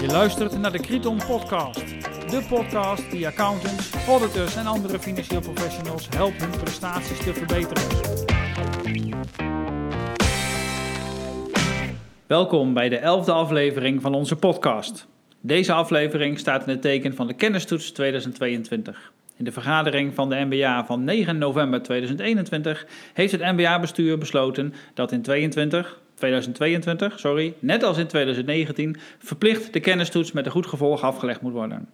Je luistert naar de Kriton Podcast. De podcast die accountants, auditors en andere financieel professionals helpt hun prestaties te verbeteren. Welkom bij de elfde aflevering van onze podcast. Deze aflevering staat in het teken van de kennistoets 2022. In de vergadering van de NBA van 9 november 2021 heeft het NBA-bestuur besloten dat in 22, 2022, sorry, net als in 2019, verplicht de kennistoets met een goed gevolg afgelegd moet worden.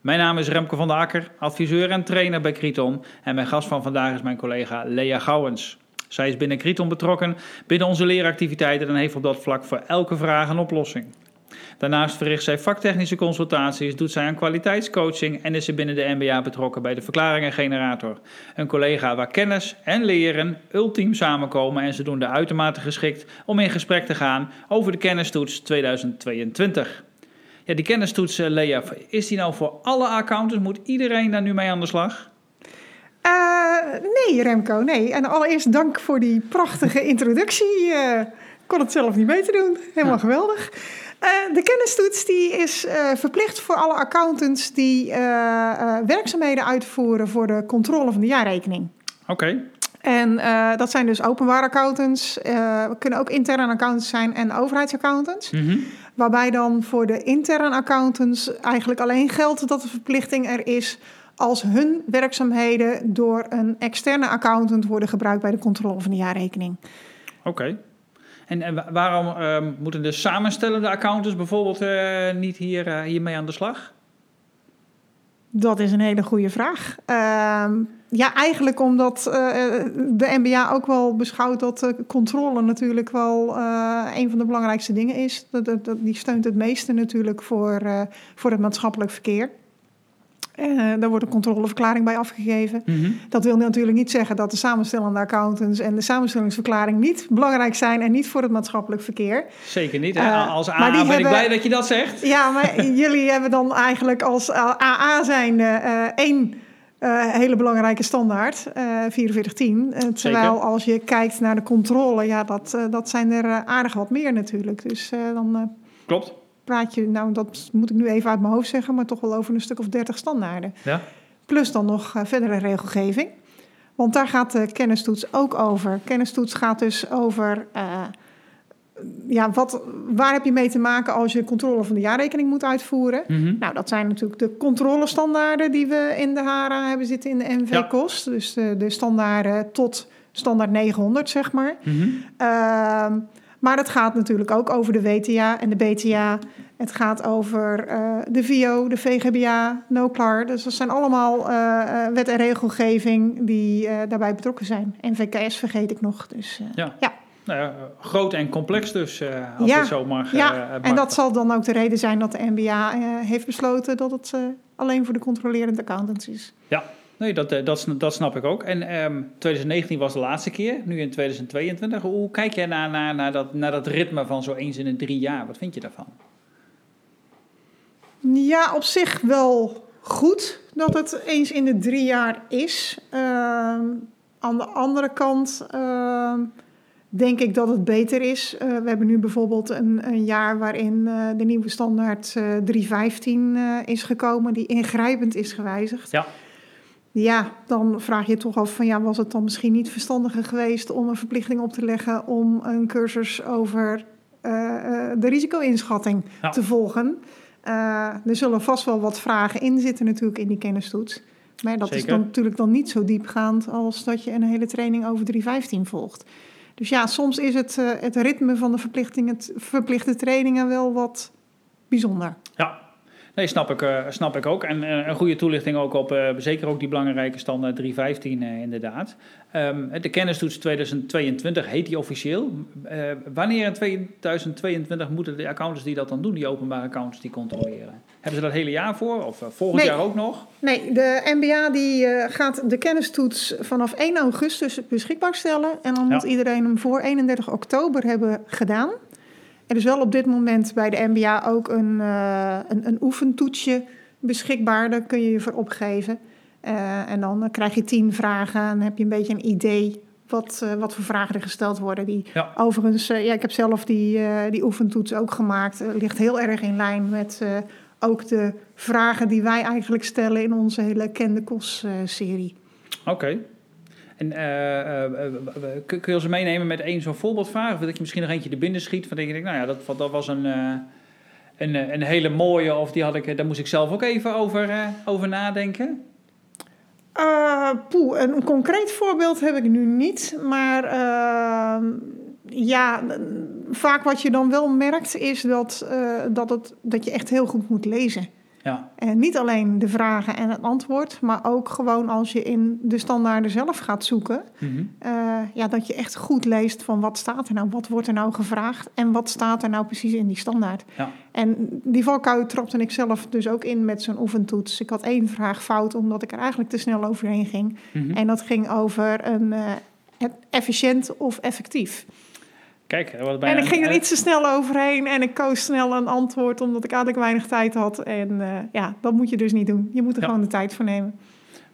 Mijn naam is Remke van der Akker, adviseur en trainer bij Kriton en mijn gast van vandaag is mijn collega Lea Gouwens. Zij is binnen Kriton betrokken binnen onze leeractiviteiten en heeft op dat vlak voor elke vraag een oplossing. Daarnaast verricht zij vaktechnische consultaties, doet zij aan kwaliteitscoaching en is ze binnen de MBA betrokken bij de Verklaringengenerator. Een collega waar kennis en leren ultiem samenkomen en ze doen de uitermate geschikt om in gesprek te gaan over de kennistoets 2022. Ja, die kennistoets, eh, Lea, is die nou voor alle accountants? Moet iedereen daar nu mee aan de slag? Uh, nee, Remco, nee. En allereerst dank voor die prachtige introductie. Ik kon het zelf niet beter doen. Helemaal ja. geweldig. Uh, de kennistoets die is verplicht voor alle accountants die werkzaamheden uitvoeren voor de controle van de jaarrekening. Oké. Okay. En dat zijn dus openbare accountants. we kunnen ook interne accountants zijn en overheidsaccountants. Mm -hmm. Waarbij dan voor de interne accountants eigenlijk alleen geldt dat de verplichting er is als hun werkzaamheden door een externe accountant worden gebruikt bij de controle van de jaarrekening. Oké. Okay. En, waarom uh, moeten de samenstellende accountants bijvoorbeeld uh, niet hier, uh, hiermee aan de slag? Dat is een hele goede vraag. Uh, ja, eigenlijk omdat uh, de MBA ook wel beschouwt dat controle natuurlijk wel een van de belangrijkste dingen is. Dat, dat, die steunt het meeste natuurlijk voor, voor het maatschappelijk verkeer. Uh, daar wordt een controleverklaring bij afgegeven. Mm -hmm. Dat wil natuurlijk niet zeggen dat de samenstellende accountants en de samenstellingsverklaring niet belangrijk zijn en niet voor het maatschappelijk verkeer. Zeker niet. Uh, als AA ben hebben, ik blij dat je dat zegt. Ja, maar jullie hebben dan eigenlijk als AA zijn uh, één hele belangrijke standaard, 4410. terwijl Zeker. als je kijkt naar de controle, ja, dat, dat zijn er aardig wat meer natuurlijk. Dus dan. Klopt praat je, nou dat moet ik nu even uit mijn hoofd zeggen, maar toch wel over een stuk of dertig standaarden. Ja. Plus dan nog uh, verdere regelgeving. Want daar gaat de kennistoets ook over. Kennistoets gaat dus over uh, ja, wat, waar heb je mee te maken als je controle van de jaarrekening moet uitvoeren? Mm -hmm. Nou, dat zijn natuurlijk de controlestandaarden die we in de HARA hebben zitten in de NV-kost. Ja. Dus de, de, standaarden tot standaard 900, zeg maar. Mm -hmm. uh, maar het gaat natuurlijk ook over de WTA en de BTA. Het gaat over uh, de VO, de VGBA, NOCLAR. Dus dat zijn allemaal uh, wet en regelgeving die uh, daarbij betrokken zijn. En VKS vergeet ik nog. Dus, ja. ja. Nou groot en complex dus, als ja, het zo mag. Ja, en dat zal dan ook de reden zijn dat de NBA heeft besloten dat het alleen voor de controlerende accountants is. Ja, Nee, dat, dat, dat snap ik ook. En um, 2019 was de laatste keer, nu in 2022. Hoe kijk jij naar, naar, naar, dat, naar dat ritme van zo eens in de drie jaar? Wat vind je daarvan? Ja, op zich wel goed dat het eens in de drie jaar is. Uh, aan de andere kant uh, denk ik dat het beter is. Uh, we hebben nu bijvoorbeeld een, een jaar waarin eh, de nieuwe standaard 315 eh, is gekomen, die ingrijpend is gewijzigd. Ja. Ja, dan vraag je toch af van ja, was het dan misschien niet verstandiger geweest om een verplichting op te leggen om een cursus over uh, uh, de risico-inschatting te volgen? Uh, er zullen vast wel wat vragen in zitten natuurlijk in die kennistoets. Maar dat Zeker. is dan natuurlijk dan niet zo diepgaand als dat je een hele training over 315 volgt. Dus ja, soms is het, het ritme van de verplichtingen, verplichte trainingen wel wat bijzonder. Ja, Nee, snap ik, uh, snap ik ook. En uh, een goede toelichting ook op, uh, zeker ook die belangrijke standaard 315 inderdaad. Um, de kennistoets 2022 heet die officieel. wanneer in 2022 moeten de accountants die dat dan doen, die openbare accountants, die controleren? Hebben ze dat hele jaar voor of volgend nee. jaar ook nog? Nee, de MBA die gaat de kennistoets vanaf 1 augustus beschikbaar stellen. En dan ja. moet iedereen hem voor 31 oktober hebben gedaan. Er is wel op dit moment bij de MBA ook een, uh, een, een oefentoetsje beschikbaar. Daar kun je je voor opgeven. Uh, en dan krijg je tien vragen en heb je een beetje een idee wat, eh, wat voor vragen er gesteld worden. Die, Ja. Overigens, eh, ja, ik heb zelf die, eh, die oefentoets ook gemaakt. Ligt heel erg in lijn met eh, ook de vragen die wij eigenlijk stellen in onze hele Kende Kos-serie. Oké. En eh, eh, eh, kun, je ons meenemen met één zo'n voorbeeldvraag? Of dat je misschien nog eentje er binnen schiet? Van je denkt, nou ja, dat, dat was een, een, een hele mooie. Of die had ik, daar moest ik zelf ook even over, over nadenken. Eh, poeh, een concreet voorbeeld heb ik nu niet. Maar eh, ja, vaak wat je dan wel merkt is dat, dat, het, dat je echt heel goed moet lezen. Ja, En niet alleen de vragen en het antwoord, maar ook gewoon als je in de standaarden zelf gaat zoeken. Mhm. eh, ja, dat je echt goed leest van wat staat er nou, wat wordt er nou gevraagd en wat staat er nou precies in die standaard. ja. En die valkuil trapte ik zelf dus ook in met zo'n oefentoets. Ik had één vraag fout omdat ik er eigenlijk te snel overheen ging. Mhm. En dat ging over een eh, efficiënt of effectief. Kijk, wat bijna en ik ging er iets te snel overheen en ik koos snel een antwoord omdat ik eigenlijk weinig tijd had. En eh, ja, dat moet je dus niet doen. Je moet er Ja. gewoon de tijd voor nemen.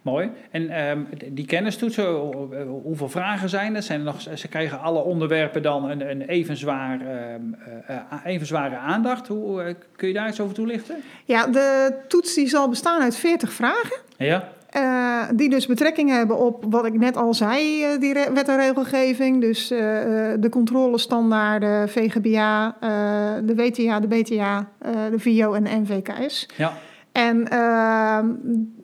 Mooi. En ehm, die kennistoetsen, ho- hoeveel vragen zijn er? Zijn er nog, ze krijgen alle onderwerpen dan een, een even, zwaar, ehm, eh, eh, even zware aandacht. Hoe, eh, kun je daar iets over toelichten? Ja, de toets die zal bestaan uit 40 vragen. Ja, eh, die dus betrekking hebben op wat ik net al zei, eh, die wet en regelgeving. Dus eh, de controlestandaarden, VGBA, de WTA, de BTA, de VIO en de NVKS. ja. En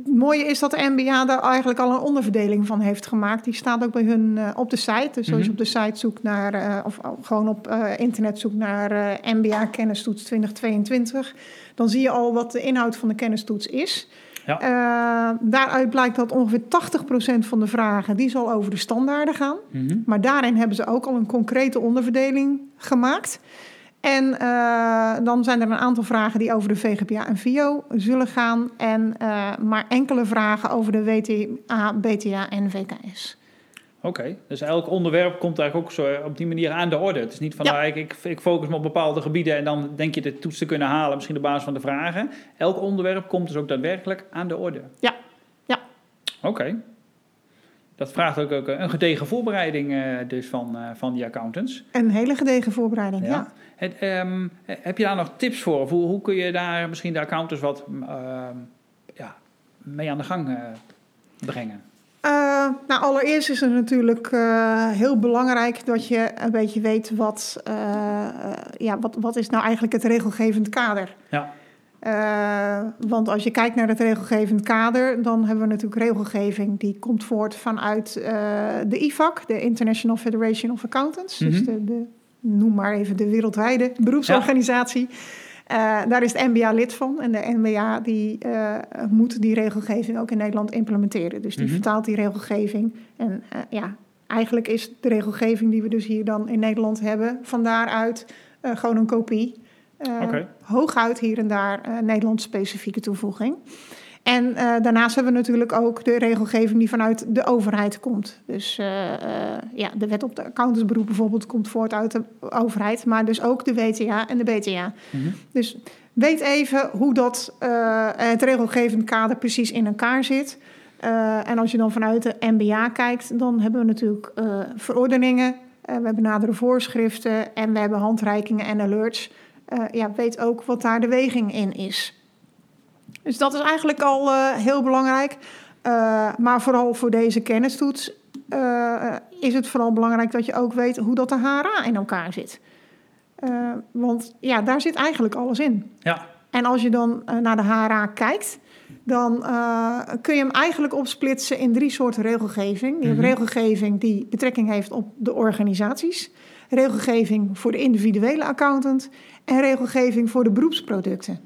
het mooie is dat de NBA daar eigenlijk al een onderverdeling van heeft gemaakt. Die staat ook bij hun op de site. Dus als je Mhm. op de site zoekt naar, of gewoon op internet zoekt naar NBA Kennistoets 2022, dan zie je al wat de inhoud van de kennistoets is. Ja. Eh, daaruit blijkt dat ongeveer 80% van de vragen die zal over de standaarden gaan. Mhm. Maar daarin hebben ze ook al een concrete onderverdeling gemaakt. En eh, dan zijn er een aantal vragen die over de VGPA en VIO zullen gaan. En eh, maar enkele vragen over de WTA, BTA en VKS. Oké, dus elk onderwerp komt eigenlijk ook zo op die manier aan de orde. Het is niet van, Ja. nou, ik, ik, focus me op bepaalde gebieden en dan denk je de toets te kunnen halen, misschien op basis van de vragen. Elk onderwerp komt dus ook daadwerkelijk aan de orde. Ja, ja. Oké. Dat vraagt ook, ook een gedegen voorbereiding eh, dus van, eh, van die accountants. Een hele gedegen voorbereiding, ja. Het, ehm, heb je daar nog tips voor? Of hoe, hoe kun je daar misschien de accountants wat ehm, ja, mee aan de gang eh, brengen? Eh, nou, allereerst is het natuurlijk eh, heel belangrijk dat je een beetje weet wat, eh, ja, wat, wat is nou eigenlijk het regelgevend kader. Ja. Want als je kijkt naar het regelgevend kader, dan hebben we natuurlijk regelgeving die komt voort vanuit de IFAC, de International Federation of Accountants. Dus Mhm. de, de, noem maar even de wereldwijde beroepsorganisatie. Daar is de NBA lid van en de NBA die, eh, moet die regelgeving ook in Nederland implementeren. Dus die Mhm. vertaalt die regelgeving. En eh, ja, eigenlijk is de regelgeving die we dus hier dan in Nederland hebben, van daaruit eh, gewoon een kopie. Eh. Hooguit hier en daar eh Nederlands-specifieke toevoeging. En eh, daarnaast hebben we natuurlijk ook de regelgeving die vanuit de overheid komt. Dus eh, eh, ja, de wet op de accountantsberoep bijvoorbeeld komt voort uit de overheid, maar dus ook de WTA en de BTA. Mhm. Dus weet even hoe dat, het regelgevend kader precies in elkaar zit. En als je dan vanuit de MBA kijkt, dan hebben we natuurlijk verordeningen, we hebben nadere voorschriften en we hebben handreikingen en alerts. Ja, weet ook wat daar de weging in is. Dus dat is eigenlijk al eh, heel belangrijk. Eh, maar vooral voor deze kennistoets eh, is het vooral belangrijk dat je ook weet hoe dat de HRA in elkaar zit. Want ja, daar zit eigenlijk alles in. Ja, En als je dan naar de HRA kijkt, dan kun je hem eigenlijk opsplitsen in drie soorten regelgeving. Je hebt Mhm. regelgeving die betrekking heeft op de organisaties, regelgeving voor de individuele accountant en regelgeving voor de beroepsproducten.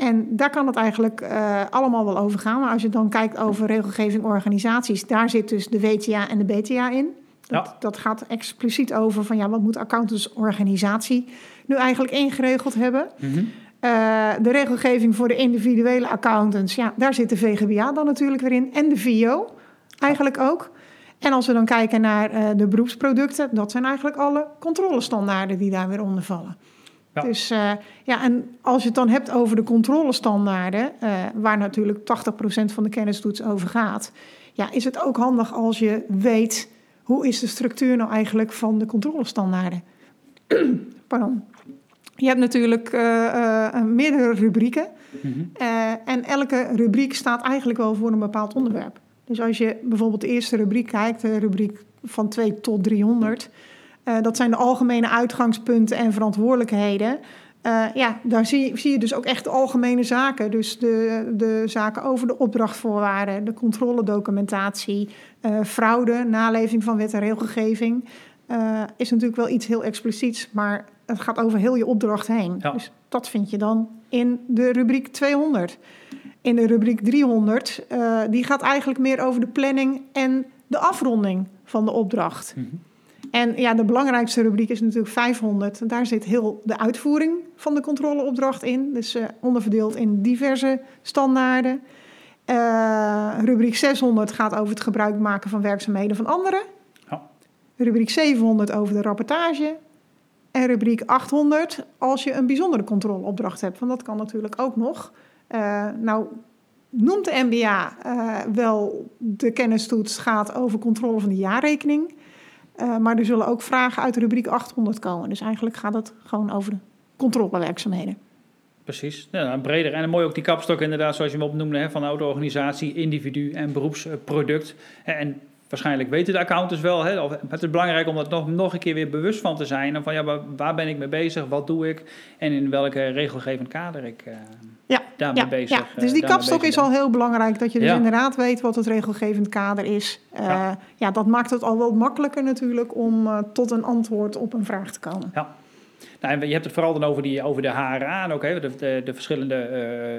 En daar kan het eigenlijk eh, allemaal wel over gaan. Maar als je dan kijkt over regelgeving organisaties, daar zit dus de WTA en de BTA in. Dat, Ja. dat gaat expliciet over van ja, wat moet accountantsorganisatie nu eigenlijk ingeregeld hebben. Eh, de regelgeving voor de individuele accountants, ja, daar zit de VGBA dan natuurlijk weer in. En de VIO eigenlijk ook. En als we dan kijken naar eh, de beroepsproducten, dat zijn eigenlijk alle controlestandaarden die daar weer onder vallen. Ja. Dus eh, ja, en als je het dan hebt over de controlestandaarden, eh, waar natuurlijk 80% van de kennistoets over gaat, ja, is het ook handig als je weet hoe is de structuur nou eigenlijk van de controlestandaarden? Pardon. Je hebt natuurlijk uh, uh, meerdere rubrieken. Mm -hmm. uh, en elke rubriek staat eigenlijk wel voor een bepaald onderwerp. Dus als je bijvoorbeeld de eerste rubriek kijkt, de rubriek van 2 tot 300, dat zijn de algemene uitgangspunten en verantwoordelijkheden. ja, daar zie, zie, je dus ook echt de algemene zaken. Dus de, de zaken over de opdrachtvoorwaarden, de controledocumentatie, fraude, naleving van wet en regelgeving. is natuurlijk wel iets heel expliciets, maar het gaat over heel je opdracht heen. Ja. Dus dat vind je dan in de rubriek 200. In de rubriek 300, uh, die gaat eigenlijk meer over de planning en de afronding van de opdracht. Mm -hmm. En ja, de belangrijkste rubriek is natuurlijk 500. Daar zit heel de uitvoering van de controleopdracht in. Dus uh, onderverdeeld in diverse standaarden. Uh, rubriek 600 gaat over het gebruik maken van werkzaamheden van anderen. Ja. Rubriek 700 over de rapportage. En rubriek 800 als je een bijzondere controleopdracht hebt. Want dat kan natuurlijk ook nog. Uh, nou, noemt de MBA wel de kennistoets gaat over controle van de jaarrekening. Uh, maar er zullen ook vragen uit de rubriek 800 komen. Dus eigenlijk gaat het gewoon over de controlewerkzaamheden. Precies. Ja, breder en mooi ook die kapstok inderdaad, zoals je hem opnoemde, hè, van auto-organisatie, individu en beroepsproduct. En waarschijnlijk weten de accountants wel. Hè, of het is belangrijk om er nog, nog een keer weer bewust van te zijn. En van ja, waar, ben ik mee bezig? Wat doe ik? En in welke regelgevend kader ik uh, ja, daarmee ja, bezig Ja. Dus die kapstok is al heel belangrijk. Dat je dus inderdaad weet wat het regelgevend kader is. Uh, ja. ja. dat maakt het al wel makkelijker natuurlijk om tot een antwoord op een vraag te komen. Ja. Nou, je hebt het vooral dan over, die, over de HRA en ook hè, de, de, de verschillende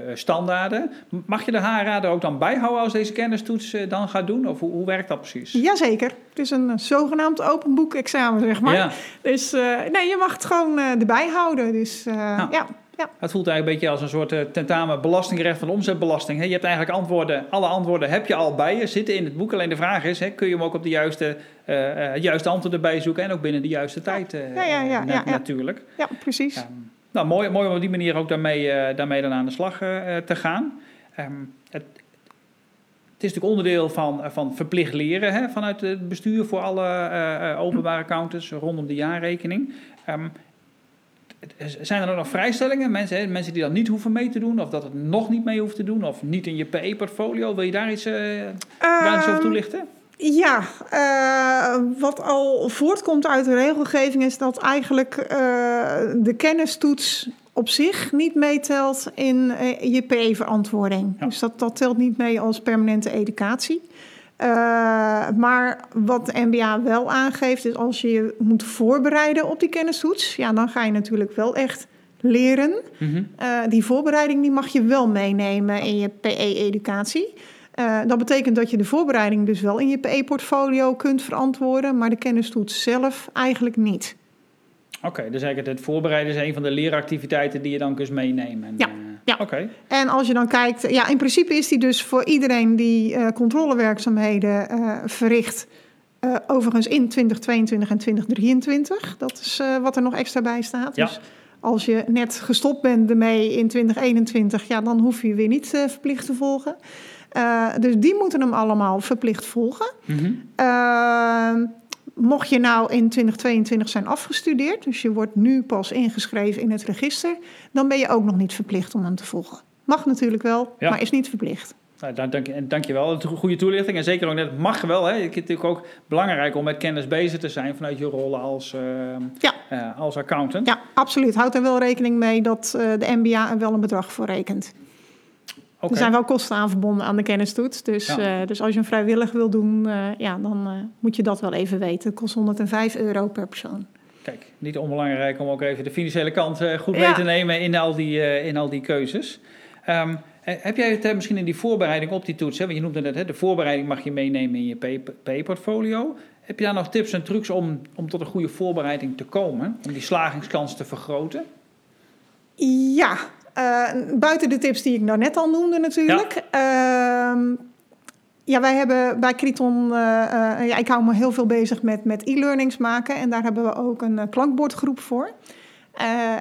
uh, standaarden. Mag je de HRA er ook dan bijhouden als deze kennistoets uh, dan gaat doen? Of hoe, hoe, werkt dat precies? Jazeker. Het is een zogenaamd open boek examen, zeg maar. Ja. Dus uh, nee, je mag het gewoon erbij houden. Dus ja. ja. Ja. Het voelt eigenlijk een beetje als een soort uh, tentamen belastingrecht van omzetbelasting. Je hebt eigenlijk antwoorden, alle antwoorden heb je al bij je, zitten in het boek. Alleen de vraag is, kun je hem ook op de juiste, uh, juiste antwoord erbij zoeken en ook binnen de juiste tijd ja, ja, ja, na, natuurlijk. Ja, precies. Um, nou, mooi, mooi om op die manier ook daarmee, daarmee dan aan de slag te gaan. Um, het, het is natuurlijk onderdeel van, van verplicht leren hè, vanuit het bestuur voor alle openbare accountants rondom de jaarrekening. Um, zijn er ook nog vrijstellingen? Mensen, hè, mensen die dat niet hoeven mee te doen, of dat het nog niet mee hoeft te doen, of niet in je PE-portfolio? Wil je daar iets, uh, daar iets over toelichten? Ja, uh, wat al voortkomt uit de regelgeving is dat eigenlijk uh, de kennistoets op zich niet meetelt in je PE-verantwoording. Ja. Dus dat, dat telt niet mee als permanente educatie. Uh, maar wat de MBA wel aangeeft, is als je je moet voorbereiden op die kennistoets, ja, dan ga je natuurlijk wel echt leren. Mm -hmm. uh, die voorbereiding die mag je wel meenemen in je PE-educatie. Uh, dat betekent dat je de voorbereiding dus wel in je PE-portfolio kunt verantwoorden, maar de kennistoets zelf eigenlijk niet. Oké, okay, dus eigenlijk het voorbereiden is een van de leeractiviteiten die je dan kunt meenemen. Ja. Ja. Okay. En als je dan kijkt, ja, in principe is die dus voor iedereen die uh, controlewerkzaamheden uh, verricht. Uh, overigens in 2022 en 2023. Dat is wat er nog extra bij staat. Ja. Dus als je net gestopt bent ermee in 2021, ja, dan hoef je weer niet verplicht te volgen. dus die moeten hem allemaal verplicht volgen. Mm -hmm. Mocht je nou in 2022 zijn afgestudeerd, dus je wordt nu pas ingeschreven in het register, dan ben je ook nog niet verplicht om hem te volgen. Mag natuurlijk wel, ja. maar is niet verplicht. Nou, dank, dank, dank je wel. Goede toelichting. En zeker ook net, mag wel. Hè. Het is natuurlijk ook belangrijk om met kennis bezig te zijn vanuit je rol als, uh, ja. uh, als accountant. Ja, absoluut. Houd er wel rekening mee dat uh, de MBA er wel een bedrag voor rekent. Okay. Er zijn wel kosten aan verbonden aan de kennistoets. Dus, ja. uh, dus als je een vrijwillig wil doen, uh, ja, dan uh, moet je dat wel even weten. Het kost 105 euro per persoon. Kijk, niet onbelangrijk om ook even de financiële kant goed ja. mee te nemen in al die, in al die keuzes. Um, heb jij het misschien in die voorbereiding op die toets, hè, want je noemde net, hè, de voorbereiding mag je meenemen in je P-portfolio. Heb je daar nog tips en trucs om, om tot een goede voorbereiding te komen? Om die slagingskans te vergroten? Ja, uh, buiten de tips die ik nou net al noemde natuurlijk. Ja, uh, ja wij hebben bij Kriton... Uh, ja, ik hou me heel veel bezig met, met e-learnings maken. En daar hebben we ook een klankbordgroep voor.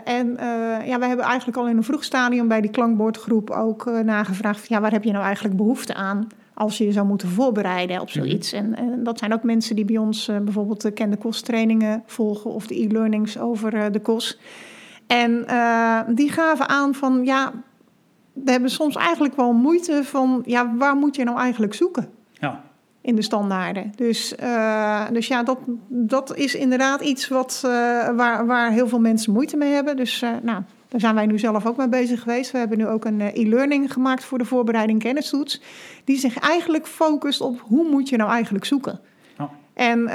en ja, wij hebben eigenlijk al in een vroeg stadium bij die klankbordgroep ook nagevraagd... ja, waar heb je nou eigenlijk behoefte aan als je je zou moeten voorbereiden op zoiets. en, en, dat zijn ook mensen die bij ons bijvoorbeeld de kende kosttrainingen volgen of de e-learnings over de kost. En uh, die gaven aan van ja, we hebben soms eigenlijk wel moeite van ja, waar moet je nou eigenlijk zoeken? Ja. In de standaarden. Dus, dus ja, dat, dat is inderdaad iets wat, waar, waar heel veel mensen moeite mee hebben. Dus nou, daar zijn wij nu zelf ook mee bezig geweest. We hebben nu ook een eh, e-learning gemaakt voor de voorbereiding kennistoets. Die zich eigenlijk focust op hoe moet je nou eigenlijk zoeken. Oh. En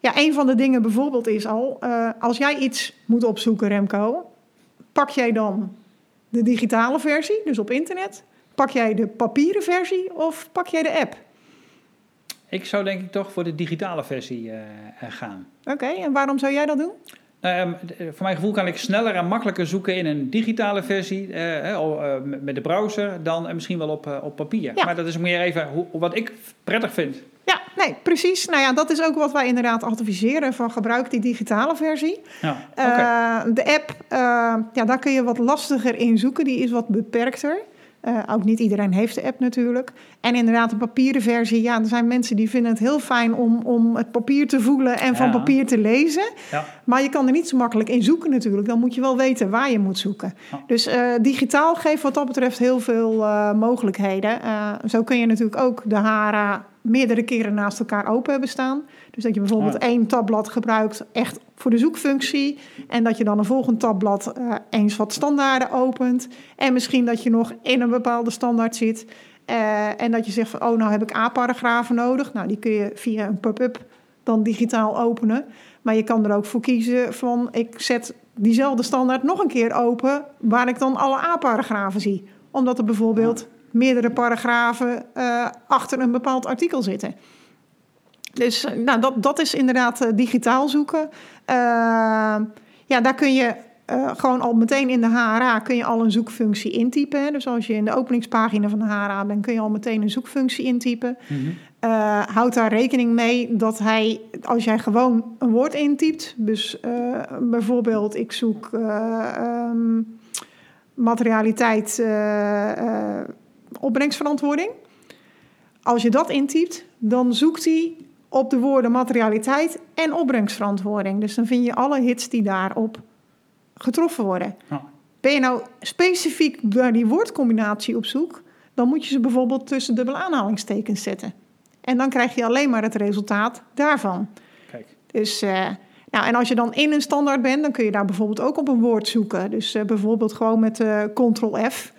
ja, een van de dingen bijvoorbeeld is al, uh, als jij iets moet opzoeken, Remco, pak jij dan de digitale versie, dus op internet? Pak jij de papieren versie of pak jij de app? Ik zou denk ik toch voor de digitale versie uh, gaan. Oké, en waarom zou jij dat doen? Nou, voor mijn gevoel kan ik sneller en makkelijker zoeken in een digitale versie eh, eh, met de browser dan misschien wel op, op papier. Ja. Maar dat is meer even hoe, wat ik prettig vind. Ja, nee, precies. Nou ja, dat is ook wat wij inderdaad adviseren van gebruik die digitale versie. Ja, okay. de app, ja, daar kun je wat lastiger in zoeken. Die is wat beperkter. Uh, ook niet iedereen heeft de app natuurlijk. En inderdaad, de papieren versie. Ja, er zijn mensen die vinden het heel fijn om, om het papier te voelen en van papier te lezen. Ja. Maar je kan er niet zo makkelijk in zoeken natuurlijk. Dan moet je wel weten waar je moet zoeken. Dus uh, digitaal geeft wat dat betreft heel veel uh, mogelijkheden. zo kun je natuurlijk ook de HARA meerdere keren naast elkaar open hebben staan. Dus dat je bijvoorbeeld oh. één tabblad gebruikt echt voor de zoekfunctie. En dat je dan een volgend tabblad uh, eens wat standaarden opent. En misschien dat je nog in een bepaalde standaard zit. Uh, en dat je zegt van, oh, nou heb ik A-paragrafen nodig. Nou, die kun je via een pop-up dan digitaal openen. Maar je kan er ook voor kiezen van, ik zet diezelfde standaard nog een keer open... waar ik dan alle A-paragrafen zie. Omdat er bijvoorbeeld meerdere paragrafen uh, achter een bepaald artikel zitten. Dus nou, dat, dat is inderdaad uh, digitaal zoeken. Uh, ja, daar kun je gewoon al meteen in de HRA kun je al een zoekfunctie intypen. Hè. Dus als je in de openingspagina van de HRA bent, kun je al meteen een zoekfunctie intypen. Mm -hmm. houd daar rekening mee dat hij, als jij gewoon een woord intypt, dus bijvoorbeeld ik zoek um, materialiteit opbrengstverantwoording. Als je dat intypt, dan zoekt hij op de woorden materialiteit en opbrengstverantwoording. Dus dan vind je alle hits die daarop getroffen worden. Ben je nou specifiek naar die woordcombinatie op zoek, dan moet je ze bijvoorbeeld tussen dubbele aanhalingstekens zetten. En dan krijg je alleen maar het resultaat daarvan. Kijk. Dus, uh, nou, en als je dan in een standaard bent, dan kun je daar bijvoorbeeld ook op een woord zoeken. Dus uh, bijvoorbeeld gewoon met uh, Ctrl-F.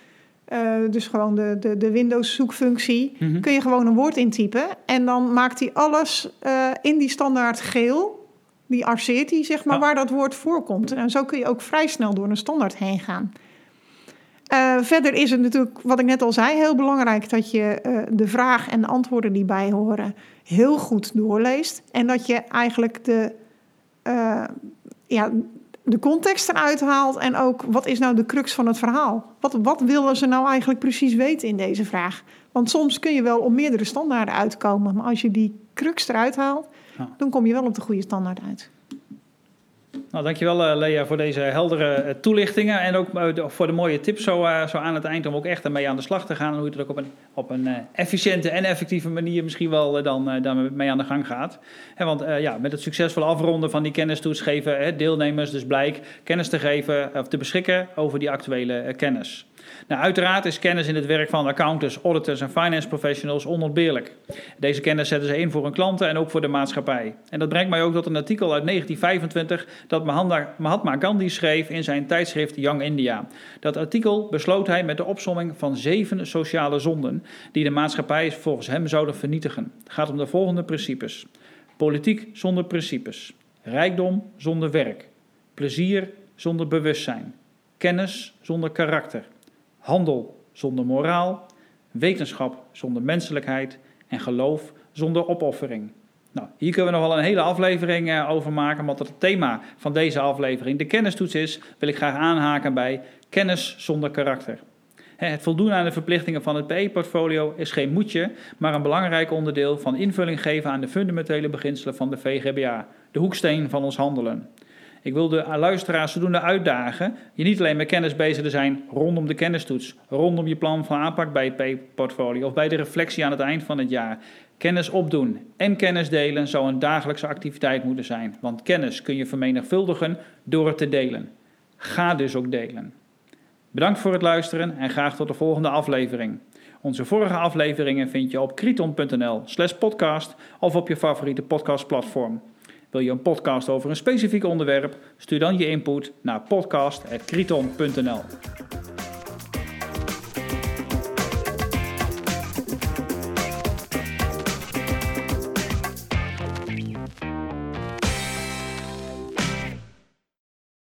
Uh, dus gewoon de, de, de Windows zoekfunctie. Mm -hmm. Kun je gewoon een woord intypen. En dan maakt hij alles uh, in die standaard geel. Die arceert hij, zeg maar, ja. waar dat woord voorkomt. En zo kun je ook vrij snel door een standaard heen gaan. Uh, verder is het natuurlijk, wat ik net al zei, heel belangrijk dat je de vraag en de antwoorden die bij horen heel goed doorleest. En dat je eigenlijk de, ja, de context eruit haalt en ook wat is nou de crux van het verhaal? Wat, wat willen ze nou eigenlijk precies weten in deze vraag? Want soms kun je wel op meerdere standaarden uitkomen, maar als je die crux eruit haalt, ja. dan kom je wel op de goede standaard uit. Nou, dankjewel uh, Lea voor deze heldere uh, toelichtingen en ook uh, voor de mooie tips zo, zo, aan het eind om ook echt ermee aan de slag te gaan en hoe je het ook op een, op een efficiënte en effectieve manier misschien wel dan, mee aan de gang gaat. Want ja, met het succesvol afronden van die kennistoets geven deelnemers dus blijk kennis te geven of te beschikken over die actuele kennis. Nou, uiteraard is kennis in het werk van accountants, auditors en finance professionals onontbeerlijk. Deze kennis zetten ze in voor hun klanten en ook voor de maatschappij. En dat brengt mij ook tot een artikel uit 1925 dat Mahatma Gandhi schreef in zijn tijdschrift Young India. Dat artikel besloot hij met de opsomming van zeven sociale zonden die de maatschappij volgens hem zouden vernietigen. Het gaat om de volgende principes. Politiek zonder principes. Rijkdom zonder werk. Plezier zonder bewustzijn. Kennis zonder karakter handel zonder moraal, wetenschap zonder menselijkheid en geloof zonder opoffering. Nou, hier kunnen we nog wel een hele aflevering uh, over maken, want het thema van deze aflevering, de kennistoets is, wil ik graag aanhaken bij kennis zonder karakter. Het voldoen aan de verplichtingen van het PE-portfolio is geen moetje, maar een belangrijk onderdeel van invulling geven aan de fundamentele beginselen van de VGBA, de hoeksteen van ons handelen. Ik wil de luisteraars zodoende uitdagen je niet alleen met kennis bezig te zijn rondom de kennistoets, rondom je plan van aanpak bij het portfolio of bij de reflectie aan het eind van het jaar. Kennis opdoen en kennis delen zou een dagelijkse activiteit moeten zijn, want kennis kun je vermenigvuldigen door het te delen. Ga dus ook delen. Bedankt voor het luisteren en graag tot de volgende aflevering. Onze vorige afleveringen vind je op kriton.nl slash podcast of op je favoriete podcastplatform. Wil je een podcast over een specifiek onderwerp? Stuur dan je input naar podcast.kriton.nl